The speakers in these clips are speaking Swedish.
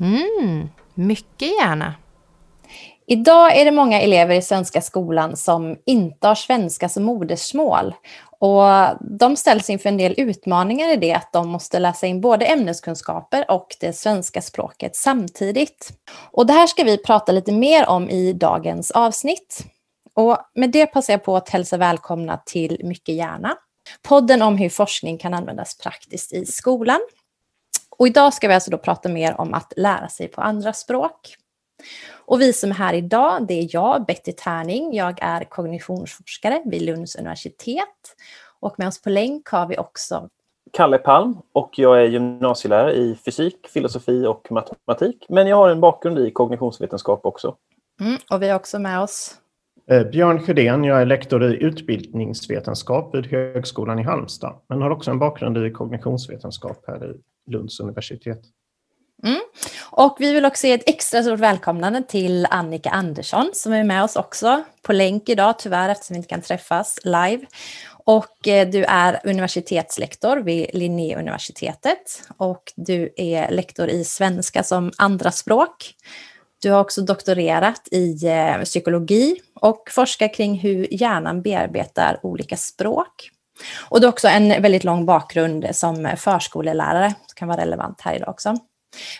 Mm, mycket gärna. Idag är det många elever i svenska skolan som inte har svenska som modersmål. Och de ställs inför en del utmaningar i det att de måste läsa in både ämneskunskaper och det svenska språket samtidigt. Och det här ska vi prata lite mer om i dagens avsnitt. Och med det passar jag på att hälsa välkomna till Mycket gärna. Podden om hur forskning kan användas praktiskt i skolan. Och idag ska vi alltså då prata mer om att lära sig på andra språk. Och vi som är här idag, det är jag, Betty Tärning. Jag är kognitionsforskare vid Lunds universitet. Och med oss på länk har vi också Kalle Palm och jag är gymnasielärare i fysik, filosofi och matematik. Men jag har en bakgrund i kognitionsvetenskap också. Mm, och vi har också med oss Eh, Björn Sjödén, jag är lektor i utbildningsvetenskap vid Högskolan i Halmstad, men har också en bakgrund i kognitionsvetenskap här i Lunds universitet. Mm. Och vi vill också ge ett extra stort välkomnande till Annika Andersson som är med oss också på länk idag, tyvärr eftersom vi inte kan träffas live. Och eh, du är universitetslektor vid Linnéuniversitetet och du är lektor i svenska som andraspråk. Du har också doktorerat i eh, psykologi och forskar kring hur hjärnan bearbetar olika språk. Och du har också en väldigt lång bakgrund som förskolelärare, som kan vara relevant här idag också.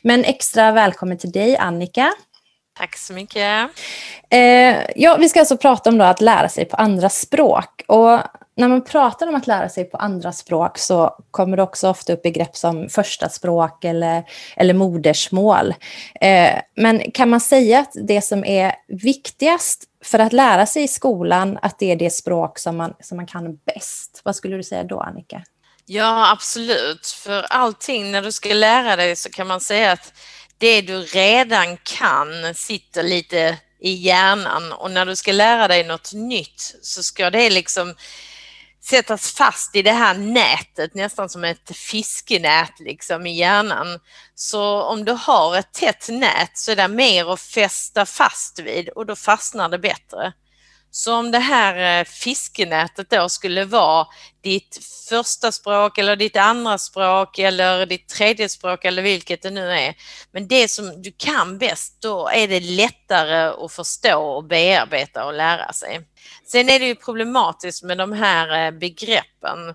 Men extra välkommen till dig Annika. Tack så mycket. Eh, ja, vi ska alltså prata om då att lära sig på andra språk. Och när man pratar om att lära sig på andra språk så kommer det också ofta upp begrepp som första språk eller, eller modersmål. Eh, men kan man säga att det som är viktigast för att lära sig i skolan, att det är det språk som man, som man kan bäst? Vad skulle du säga då, Annika? Ja, absolut. För allting när du ska lära dig så kan man säga att det du redan kan sitter lite i hjärnan och när du ska lära dig något nytt så ska det liksom sättas fast i det här nätet, nästan som ett fiskenät liksom i hjärnan. Så om du har ett tätt nät så är det mer att fästa fast vid och då fastnar det bättre. Så om det här eh, fiskenätet då skulle vara ditt första språk eller ditt andra språk eller ditt tredje språk eller vilket det nu är. Men det som du kan bäst, då är det lättare att förstå och bearbeta och lära sig. Sen är det ju problematiskt med de här eh, begreppen.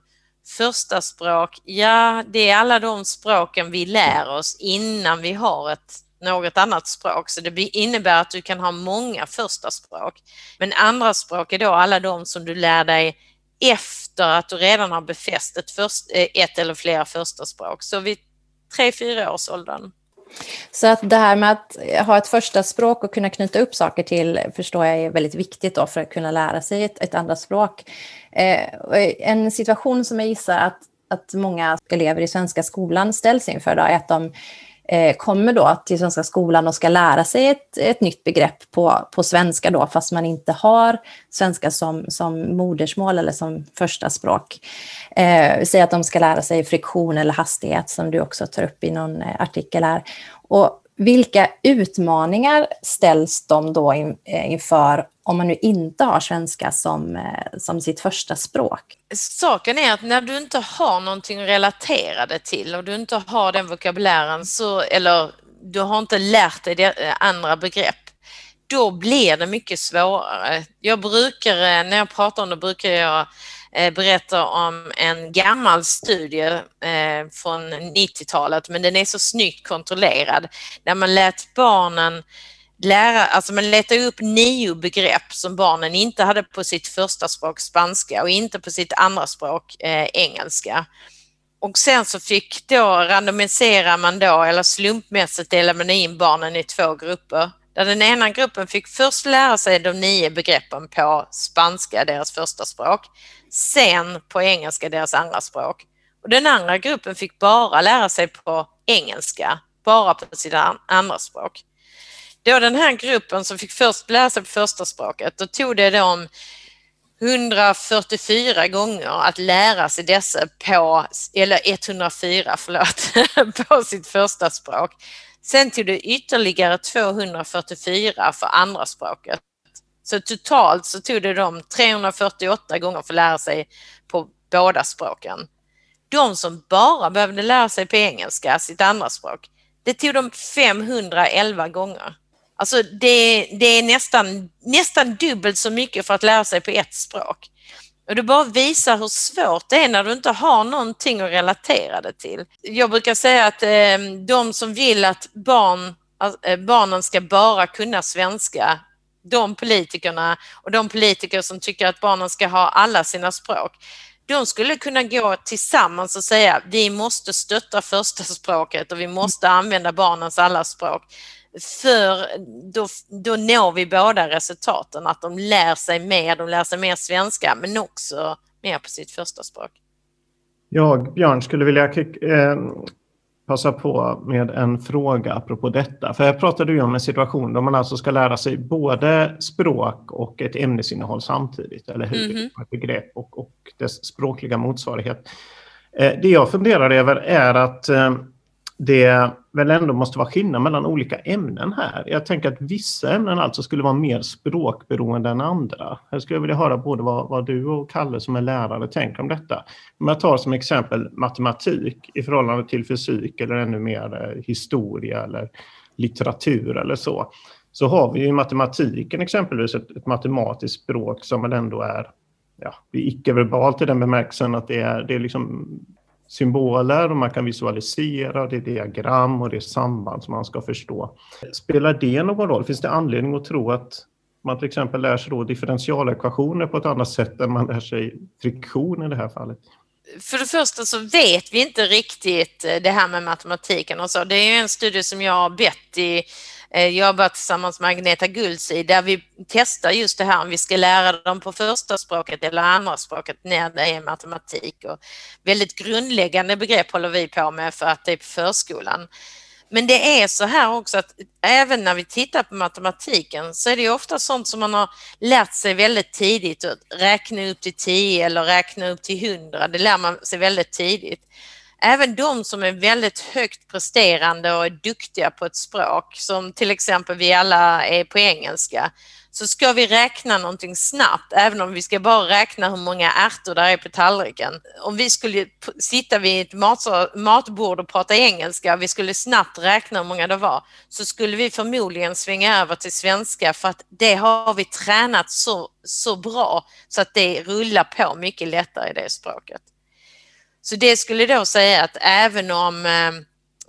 Första språk, ja det är alla de språken vi lär oss innan vi har ett något annat språk. Så det innebär att du kan ha många första språk. Men andra språk är då alla de som du lär dig efter att du redan har befäst ett, först, eh, ett eller flera första språk. Så vid tre fyra års åldern. Så att det här med att ha ett första språk och kunna knyta upp saker till förstår jag är väldigt viktigt då för att kunna lära sig ett, ett andra språk. Eh, en situation som jag gissar att, att många elever i svenska skolan ställs inför då, är att de Eh, kommer då till Svenska skolan och ska lära sig ett, ett nytt begrepp på, på svenska då, fast man inte har svenska som, som modersmål eller som första språk. Eh, säg att de ska lära sig friktion eller hastighet som du också tar upp i någon eh, artikel här. Och vilka utmaningar ställs de då in, eh, inför om man nu inte har svenska som, eh, som sitt första språk? Saken är att när du inte har någonting att relatera det till och du inte har den vokabulären så, eller du har inte lärt dig det, eh, andra begrepp, då blir det mycket svårare. Jag brukar, eh, när jag pratar om det, brukar jag berätta om en gammal studie från 90-talet, men den är så snyggt kontrollerad, där man lät barnen lära, alltså man letade upp nio begrepp som barnen inte hade på sitt första språk spanska och inte på sitt andra språk eh, engelska. Och sen så fick då randomiserar man då eller slumpmässigt delar man in barnen i två grupper. Där den ena gruppen fick först lära sig de nio begreppen på spanska, deras första språk sen på engelska deras andra språk. Och den andra gruppen fick bara lära sig på engelska, bara på sitt andra språk. Då den här gruppen som fick först lära sig på första språket, då tog det dem 144 gånger att lära sig dessa på, eller 104 förlåt, på sitt första språk. Sen tog det ytterligare 244 för andra språket. Så totalt så tog det dem 348 gånger för att lära sig på båda språken. De som bara behövde lära sig på engelska, sitt andra språk, Det tog dem 511 gånger. Alltså det, det är nästan, nästan dubbelt så mycket för att lära sig på ett språk. Och det bara visar hur svårt det är när du inte har någonting att relatera det till. Jag brukar säga att eh, de som vill att barn, eh, barnen ska bara kunna svenska, de politikerna och de politiker som tycker att barnen ska ha alla sina språk, de skulle kunna gå tillsammans och säga vi måste stötta första språket och vi måste använda barnens alla språk. För då, då når vi båda resultaten, att de lär sig mer, de lär sig mer svenska men också mer på sitt första språk. Jag, Björn, skulle vilja eh, passa på med en fråga apropå detta. För jag pratade ju om en situation där man alltså ska lära sig både språk och ett ämnesinnehåll samtidigt, eller hur? Mm -hmm. Ett begrepp och, och dess språkliga motsvarighet. Eh, det jag funderar över är att eh, det väl ändå måste vara skillnad mellan olika ämnen här. Jag tänker att vissa ämnen alltså skulle vara mer språkberoende än andra. Jag skulle vilja höra både vad, vad du och Kalle som är lärare tänker om detta. Om jag tar som exempel matematik i förhållande till fysik eller ännu mer eh, historia eller litteratur eller så. Så har vi i matematiken exempelvis ett, ett matematiskt språk som väl ändå är ja, icke-verbalt i den bemärkelsen att det är, det är liksom symboler och man kan visualisera, det är diagram och det är samband som man ska förstå. Spelar det någon roll? Finns det anledning att tro att man till exempel lär sig då differentialekvationer på ett annat sätt än man lär sig friktion i det här fallet? För det första så vet vi inte riktigt eh, det här med matematiken och så. Det är en studie som jag har bett i Eh, jobbat tillsammans med Agneta Gulsi där vi testar just det här om vi ska lära dem på första språket eller andra språket när det är matematik. Och väldigt grundläggande begrepp håller vi på med för att det är på förskolan. Men det är så här också att även när vi tittar på matematiken så är det ofta sånt som man har lärt sig väldigt tidigt. Att räkna upp till 10 eller räkna upp till 100, det lär man sig väldigt tidigt även de som är väldigt högt presterande och är duktiga på ett språk, som till exempel vi alla är på engelska, så ska vi räkna någonting snabbt, även om vi ska bara räkna hur många ärtor där är på tallriken. Om vi skulle sitta vid ett matbord och prata engelska, vi skulle snabbt räkna hur många det var, så skulle vi förmodligen svänga över till svenska för att det har vi tränat så, så bra så att det rullar på mycket lättare i det språket. Så det skulle då säga att även om eh,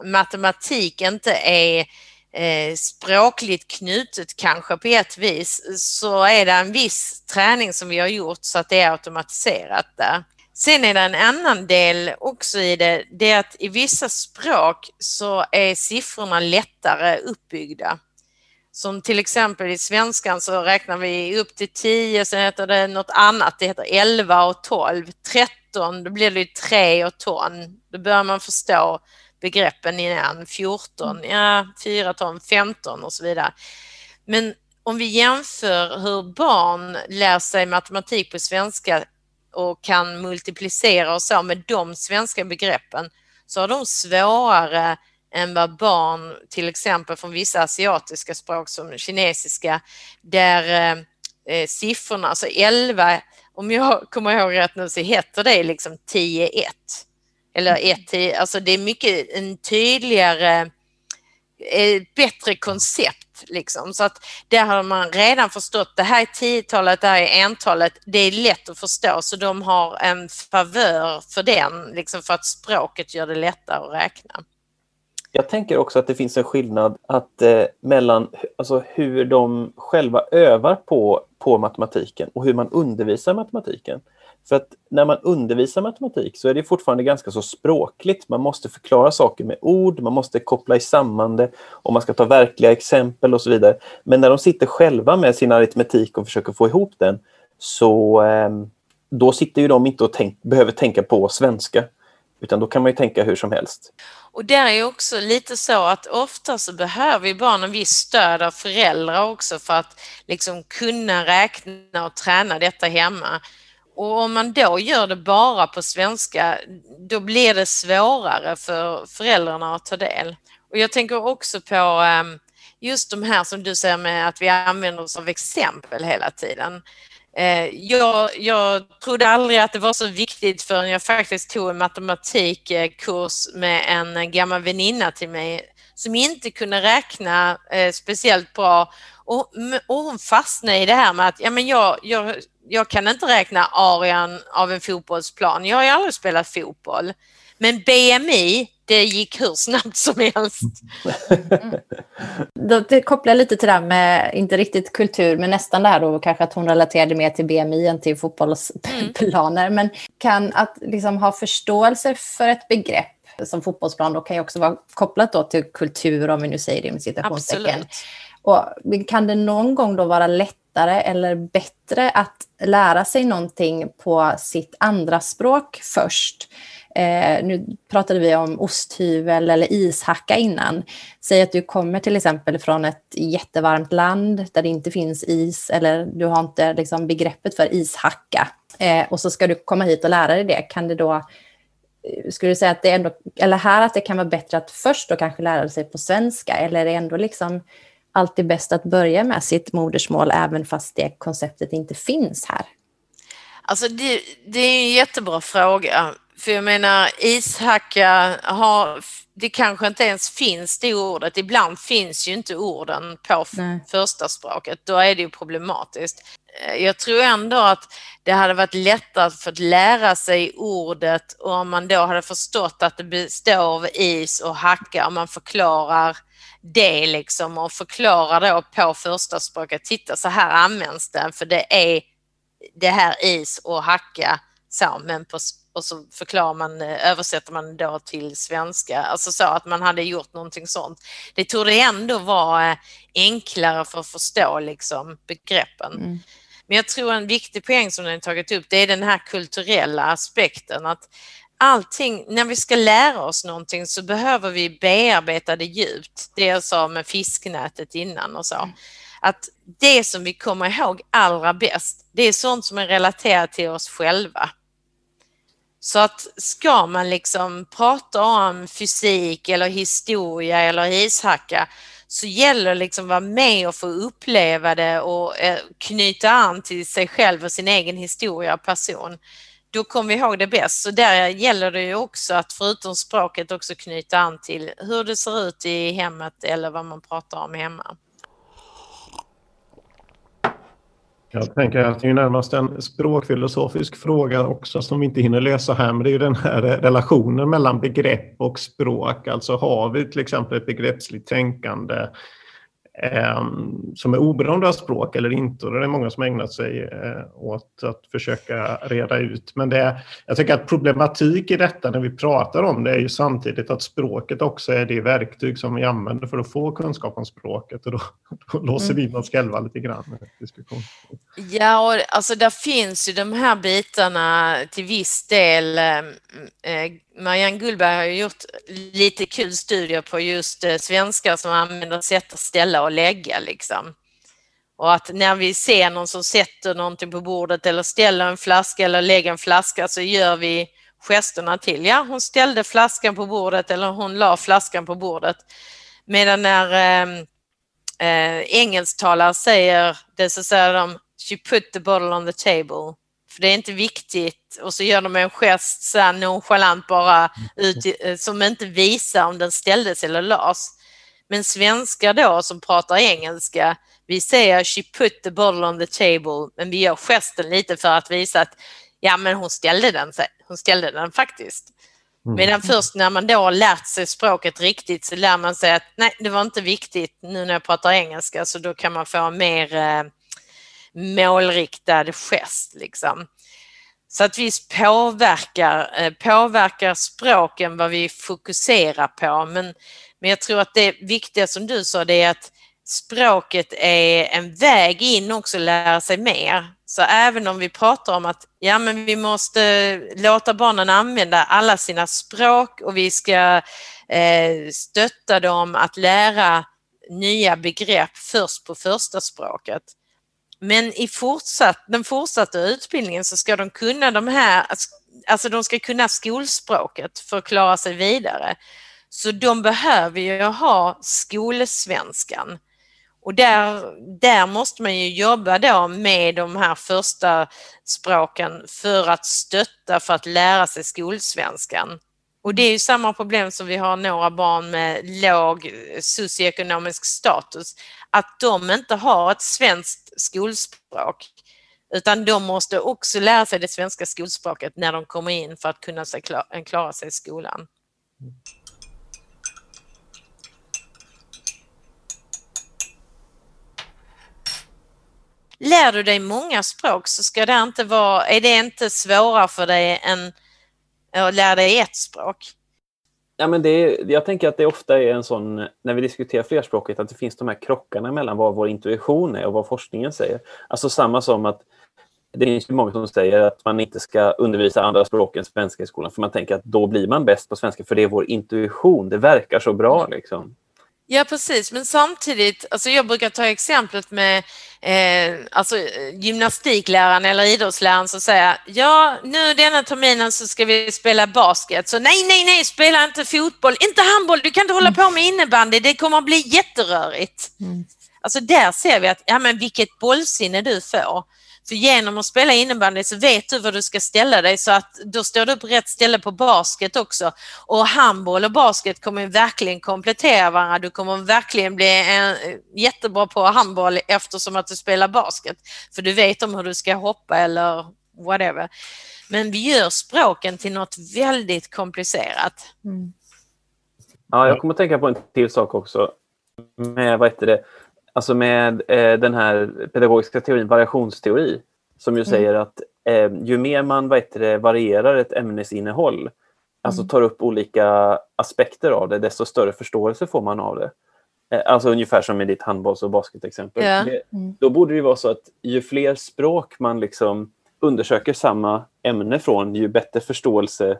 matematik inte är eh, språkligt knutet kanske på ett vis så är det en viss träning som vi har gjort så att det är automatiserat där. Sen är det en annan del också i det, det är att i vissa språk så är siffrorna lättare uppbyggda. Som till exempel i svenskan så räknar vi upp till 10, sen heter det något annat, det heter 11 och 12, 13 13, då blir det ju 3 och ton. Då börjar man förstå begreppen igen. 14, mm. ja 4 ton, 15 och så vidare. Men om vi jämför hur barn lär sig matematik på svenska och kan multiplicera och så med de svenska begreppen så har de svårare än vad barn till exempel från vissa asiatiska språk som kinesiska där eh, siffrorna, alltså 11 om jag kommer ihåg rätt nu så heter det liksom 10-1. Eller 1 mm. alltså det är mycket en tydligare, ett bättre koncept liksom. Så att där har man redan förstått, det här är tiotalet, det här är entalet, det är lätt att förstå så de har en favör för den, liksom för att språket gör det lättare att räkna. Jag tänker också att det finns en skillnad att, eh, mellan alltså, hur de själva övar på, på matematiken och hur man undervisar matematiken. För att när man undervisar matematik så är det fortfarande ganska så språkligt. Man måste förklara saker med ord, man måste koppla samman det och man ska ta verkliga exempel och så vidare. Men när de sitter själva med sin aritmetik och försöker få ihop den så eh, då sitter ju de inte och tänk, behöver tänka på svenska utan då kan man ju tänka hur som helst. Och där är också lite så att ofta så behöver barnen viss stöd av föräldrar också för att liksom kunna räkna och träna detta hemma. Och om man då gör det bara på svenska, då blir det svårare för föräldrarna att ta del. Och jag tänker också på ehm, just de här som du säger med att vi använder oss av exempel hela tiden. Eh, jag, jag trodde aldrig att det var så viktigt förrän jag faktiskt tog en matematikkurs med en gammal väninna till mig som inte kunde räkna eh, speciellt bra och, och hon fastnade i det här med att ja, men jag, jag, jag kan inte räkna arean av en fotbollsplan. Jag har ju aldrig spelat fotboll. Men BMI, det gick hur snabbt som helst. Mm. Det kopplar lite till det här med, inte riktigt kultur, men nästan det här då kanske att hon relaterade mer till BMI än till fotbollsplaner. Mm. Men kan att liksom ha förståelse för ett begrepp som fotbollsplan då kan ju också vara kopplat då till kultur, om vi nu säger det med citationstecken. Och kan det någon gång då vara lättare eller bättre att lära sig någonting på sitt andra språk först? Eh, nu pratade vi om osthyvel eller ishacka innan. Säg att du kommer till exempel från ett jättevarmt land där det inte finns is eller du har inte liksom, begreppet för ishacka. Eh, och så ska du komma hit och lära dig det. Kan det då eh, skulle du säga att det ändå, eller här att det kan vara bättre att först då kanske lära sig på svenska eller är det ändå liksom alltid bäst att börja med sitt modersmål även fast det konceptet inte finns här? Alltså det, det är en jättebra fråga. För jag menar ishacka har, det kanske inte ens finns det ordet. Ibland finns ju inte orden på Nej. första språket. Då är det ju problematiskt. Eh, jag tror ändå att det hade varit lättare att få lära sig ordet och om man då hade förstått att det består av is och hacka och man förklarar det liksom och förklarar då på första språket. Titta så här används den för det är det här is och hacka så men på och så förklarar man, eh, översätter man då till svenska, alltså så att man hade gjort någonting sånt. Det tog det ändå vara eh, enklare för att förstå liksom begreppen. Mm. Men jag tror en viktig poäng som ni tagit upp, det är den här kulturella aspekten att allting, när vi ska lära oss någonting så behöver vi bearbeta det djupt. Det jag sa med fisknätet innan och så. Mm. Att det som vi kommer ihåg allra bäst, det är sånt som är relaterat till oss själva. Så att ska man liksom prata om fysik eller historia eller ishacka så gäller det liksom att vara med och få uppleva det och eh, knyta an till sig själv och sin egen historia och person. Då kommer vi ihåg det bäst. Så där gäller det ju också att förutom språket också knyta an till hur det ser ut i hemmet eller vad man pratar om hemma. Jag tänker att det är närmast en språkfilosofisk fråga också som vi inte hinner lösa här, men det är ju den här relationen mellan begrepp och språk. Alltså har vi till exempel ett begreppsligt tänkande som är oberoende av språk eller inte. Och det är många som ägnat sig eh, åt att försöka reda ut. Men det, jag tycker att problematik i detta när vi pratar om det är ju samtidigt att språket också är det verktyg som vi använder för att få kunskap om språket. Och då, då låser vi in oss själva lite grann diskussion. Ja, och alltså där finns ju de här bitarna till viss del. Eh Marianne Gullberg har gjort lite kul studier på just eh, svenskar som använder sätta, ställa och lägga liksom. Och att när vi ser någon som sätter någonting på bordet eller ställer en flaska eller lägger en flaska så gör vi gesterna till. Ja, hon ställde flaskan på bordet eller hon la flaskan på bordet. Medan när eh, eh, engelsktalare säger det så säger de She put the bottle on the table för det är inte viktigt och så gör de en gest så här nonchalant bara ut, eh, som inte visar om den ställdes eller lades. Men svenskar då som pratar engelska, vi säger she put the bottle on the table, men vi gör gesten lite för att visa att ja, men hon ställde den, hon ställde den faktiskt. Mm. Medan först när man då har lärt sig språket riktigt så lär man sig att nej, det var inte viktigt nu när jag pratar engelska så då kan man få mer eh, målriktad gest. Liksom. Så att vi påverkar, eh, påverkar språken vad vi fokuserar på. Men, men jag tror att det viktiga som du sa det är att språket är en väg in också att lära sig mer. Så även om vi pratar om att ja, men vi måste låta barnen använda alla sina språk och vi ska eh, stötta dem att lära nya begrepp först på första språket. Men i fortsatt, den fortsatta utbildningen så ska de kunna de här, alltså de ska kunna skolspråket för att klara sig vidare. Så de behöver ju ha skolsvenskan. Och där, där måste man ju jobba då med de här första språken för att stötta för att lära sig skolsvenskan. Och det är ju samma problem som vi har några barn med låg socioekonomisk status, att de inte har ett svenskt skolspråk utan de måste också lära sig det svenska skolspråket när de kommer in för att kunna klara sig i skolan. Lär du dig många språk så ska det inte vara, är det inte svårare för dig än att lära dig ett språk? Ja, men det är, jag tänker att det ofta är en sån, när vi diskuterar flerspråkigt, att det finns de här krockarna mellan vad vår intuition är och vad forskningen säger. Alltså samma som att det finns många som säger att man inte ska undervisa andra språk än svenska i skolan, för man tänker att då blir man bäst på svenska, för det är vår intuition. Det verkar så bra. Liksom. Ja precis, men samtidigt, alltså jag brukar ta exemplet med eh, alltså, gymnastikläraren eller idrottsläraren som säger ja nu denna terminen så ska vi spela basket, så nej, nej, nej, spela inte fotboll, inte handboll, du kan inte hålla på med innebandy, det kommer att bli jätterörigt. Mm. Alltså där ser vi att, ja men vilket bollsinne du får. För genom att spela innebandy så vet du var du ska ställa dig så att då står du på rätt ställe på basket också. Och handboll och basket kommer verkligen komplettera varandra. Du kommer verkligen bli en, jättebra på handboll eftersom att du spelar basket. För du vet om hur du ska hoppa eller whatever. Men vi gör språken till något väldigt komplicerat. Mm. Ja, jag kommer att tänka på en till sak också. Med, vad heter det? Alltså med eh, den här pedagogiska teorin, variationsteori, som ju mm. säger att eh, ju mer man vad det, varierar ett ämnesinnehåll, alltså mm. tar upp olika aspekter av det, desto större förståelse får man av det. Eh, alltså ungefär som i ditt handbolls och basketexempel. Ja. Mm. Då borde det vara så att ju fler språk man liksom undersöker samma ämne från, ju bättre förståelse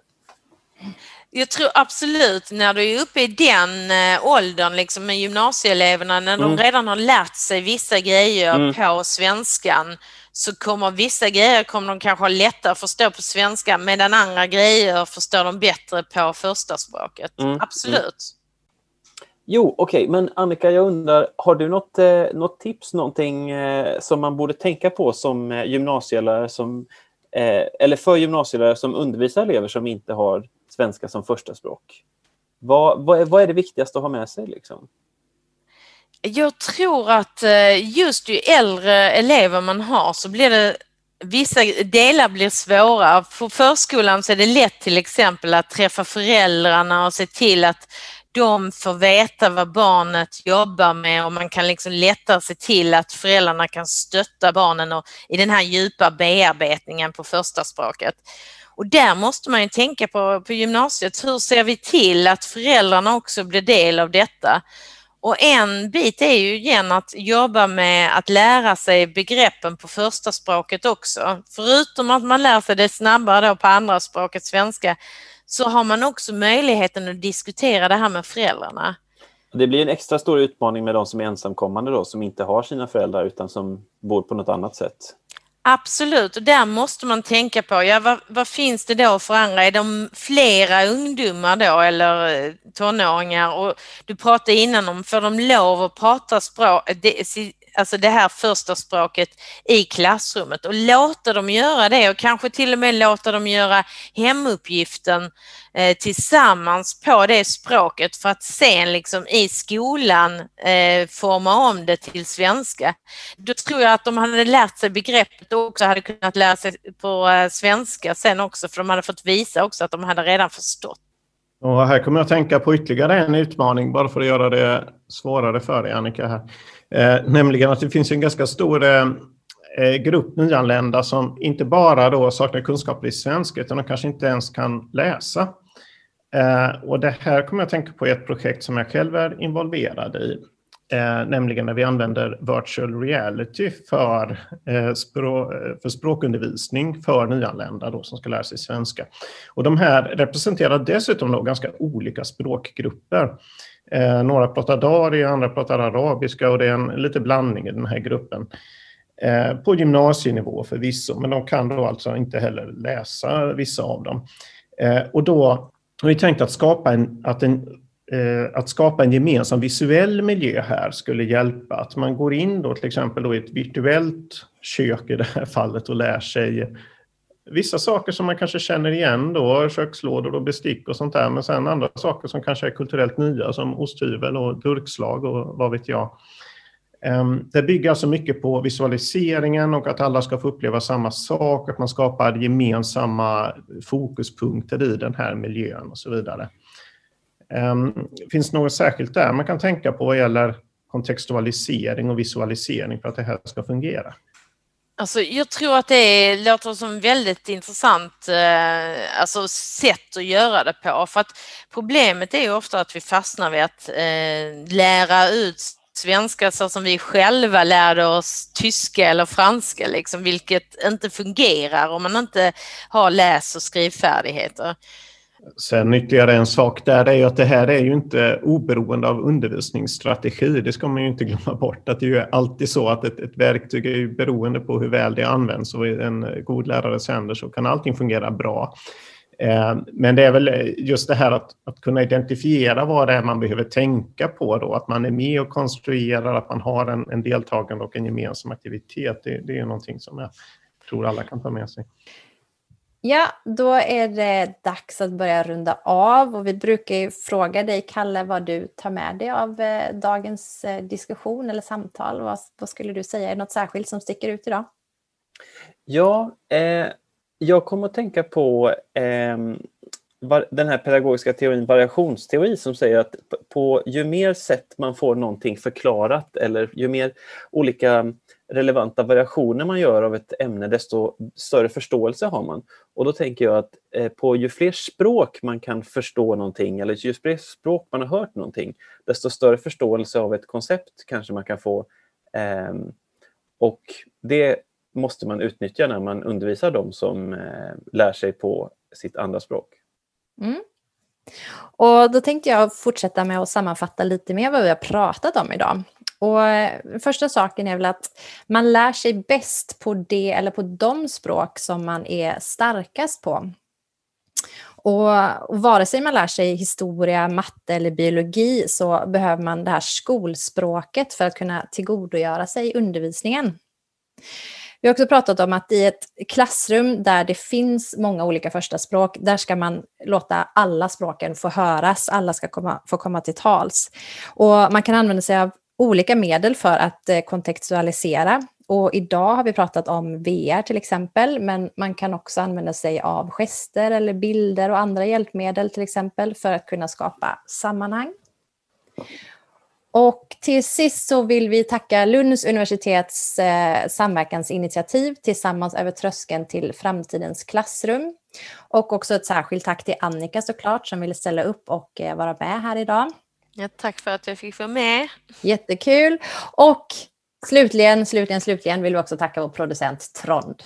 jag tror absolut när du är uppe i den äh, åldern liksom med gymnasieeleverna när mm. de redan har lärt sig vissa grejer mm. på svenskan så kommer vissa grejer kommer de kanske ha lättare att förstå på svenska medan andra grejer förstår de bättre på första språket. Mm. Absolut. Mm. Jo, okej, okay. men Annika, jag undrar, har du något, eh, något tips, någonting eh, som man borde tänka på som eh, gymnasielärare som, eh, eller för gymnasielärare som undervisar elever som inte har svenska som första språk. Vad, vad, är, vad är det viktigaste att ha med sig? Liksom? Jag tror att eh, just ju äldre elever man har så blir det Vissa delar blir svåra. På förskolan så är det lätt till exempel att träffa föräldrarna och se till att de får veta vad barnet jobbar med och man kan liksom lättare se till att föräldrarna kan stötta barnen och, i den här djupa bearbetningen på första språket. Och där måste man ju tänka på, på gymnasiet, hur ser vi till att föräldrarna också blir del av detta? Och en bit är ju igen att jobba med att lära sig begreppen på första språket också. Förutom att man lär sig det snabbare då på andra språket svenska så har man också möjligheten att diskutera det här med föräldrarna. Det blir en extra stor utmaning med de som är ensamkommande då, som inte har sina föräldrar utan som bor på något annat sätt. Absolut, och där måste man tänka på, ja vad, vad, finns det då för andra? Är de flera ungdomar då eller eh, tonåringar? Och du pratade innan om, får de lov att prata språk, alltså det här första språket i klassrummet och låta dem göra det och kanske till och med låta dem göra hemuppgiften eh, tillsammans på det språket för att sen liksom i skolan eh, forma om det till svenska. Då tror jag att de hade lärt sig begreppet och också hade kunnat lära sig på eh, svenska sen också för de hade fått visa också att de hade redan förstått. Och här kommer jag att tänka på ytterligare en utmaning bara för att göra det svårare för dig Annika. Här. Eh, nämligen att det finns en ganska stor eh, eh, grupp nyanlända som inte bara då saknar kunskaper i svenska utan de kanske inte ens kan läsa. Eh, och det här kommer jag att tänka på i ett projekt som jag själv är involverad i. Eh, nämligen när vi använder virtual reality för, eh, språ för språkundervisning för nyanlända då, som ska lära sig svenska. Och de här representerar dessutom då ganska olika språkgrupper. Eh, några pratar dari, andra pratar arabiska och det är en lite blandning i den här gruppen. Eh, på gymnasienivå förvisso, men de kan då alltså inte heller läsa vissa av dem. Eh, och då har vi tänkt att skapa en, att en Eh, att skapa en gemensam visuell miljö här skulle hjälpa. Att man går in då till exempel då i ett virtuellt kök i det här fallet och lär sig vissa saker som man kanske känner igen då, kökslådor och bestick och sånt där, men sen andra saker som kanske är kulturellt nya som osthyvel och durkslag och vad vet jag. Ehm, det bygger alltså mycket på visualiseringen och att alla ska få uppleva samma sak, att man skapar gemensamma fokuspunkter i den här miljön och så vidare. Ehm, finns det något särskilt där man kan tänka på vad gäller kontextualisering och visualisering för att det här ska fungera? Alltså, jag tror att det låter som väldigt intressant eh, alltså, sätt att göra det på. För att problemet är ju ofta att vi fastnar vid att eh, lära ut svenska så som vi själva lärde oss tyska eller franska, liksom, vilket inte fungerar om man inte har läs och skrivfärdigheter. Sen ytterligare en sak där är ju att det här är ju inte oberoende av undervisningsstrategi. Det ska man ju inte glömma bort. Att det är ju alltid så att ett, ett verktyg är ju beroende på hur väl det används och i en god lärares händer så kan allting fungera bra. Eh, men det är väl just det här att, att kunna identifiera vad det är man behöver tänka på då, att man är med och konstruerar, att man har en, en deltagande och en gemensam aktivitet. Det, det är någonting som jag tror alla kan ta med sig. Ja, då är det dags att börja runda av och vi brukar ju fråga dig, Kalle, vad du tar med dig av eh, dagens eh, diskussion eller samtal. Vad, vad skulle du säga är det något särskilt som sticker ut idag? Ja, eh, jag kommer att tänka på eh, den här pedagogiska teorin variationsteori som säger att på, ju mer sätt man får någonting förklarat eller ju mer olika relevanta variationer man gör av ett ämne, desto större förståelse har man. Och då tänker jag att eh, på ju fler språk man kan förstå någonting, eller ju fler språk man har hört någonting, desto större förståelse av ett koncept kanske man kan få. Eh, och det måste man utnyttja när man undervisar dem som eh, lär sig på sitt andra språk. Mm. Och då tänkte jag fortsätta med att sammanfatta lite mer vad vi har pratat om idag. Och eh, första saken är väl att man lär sig bäst på det eller på de språk som man är starkast på. Och, och vare sig man lär sig historia, matte eller biologi så behöver man det här skolspråket för att kunna tillgodogöra sig undervisningen. Vi har också pratat om att i ett klassrum där det finns många olika första språk, där ska man låta alla språken få höras, alla ska komma, få komma till tals. Och man kan använda sig av olika medel för att eh, kontextualisera. Och idag har vi pratat om VR till exempel, men man kan också använda sig av gester eller bilder och andra hjälpmedel till exempel för att kunna skapa sammanhang. Och till sist så vill vi tacka Lunds universitets eh, samverkansinitiativ Tillsammans över tröskeln till framtidens klassrum. Och också ett särskilt tack till Annika såklart som ville ställa upp och eh, vara med här idag. Ja, tack för att jag fick vara med. Jättekul. Och slutligen, slutligen, slutligen vill vi också tacka vår producent Trond.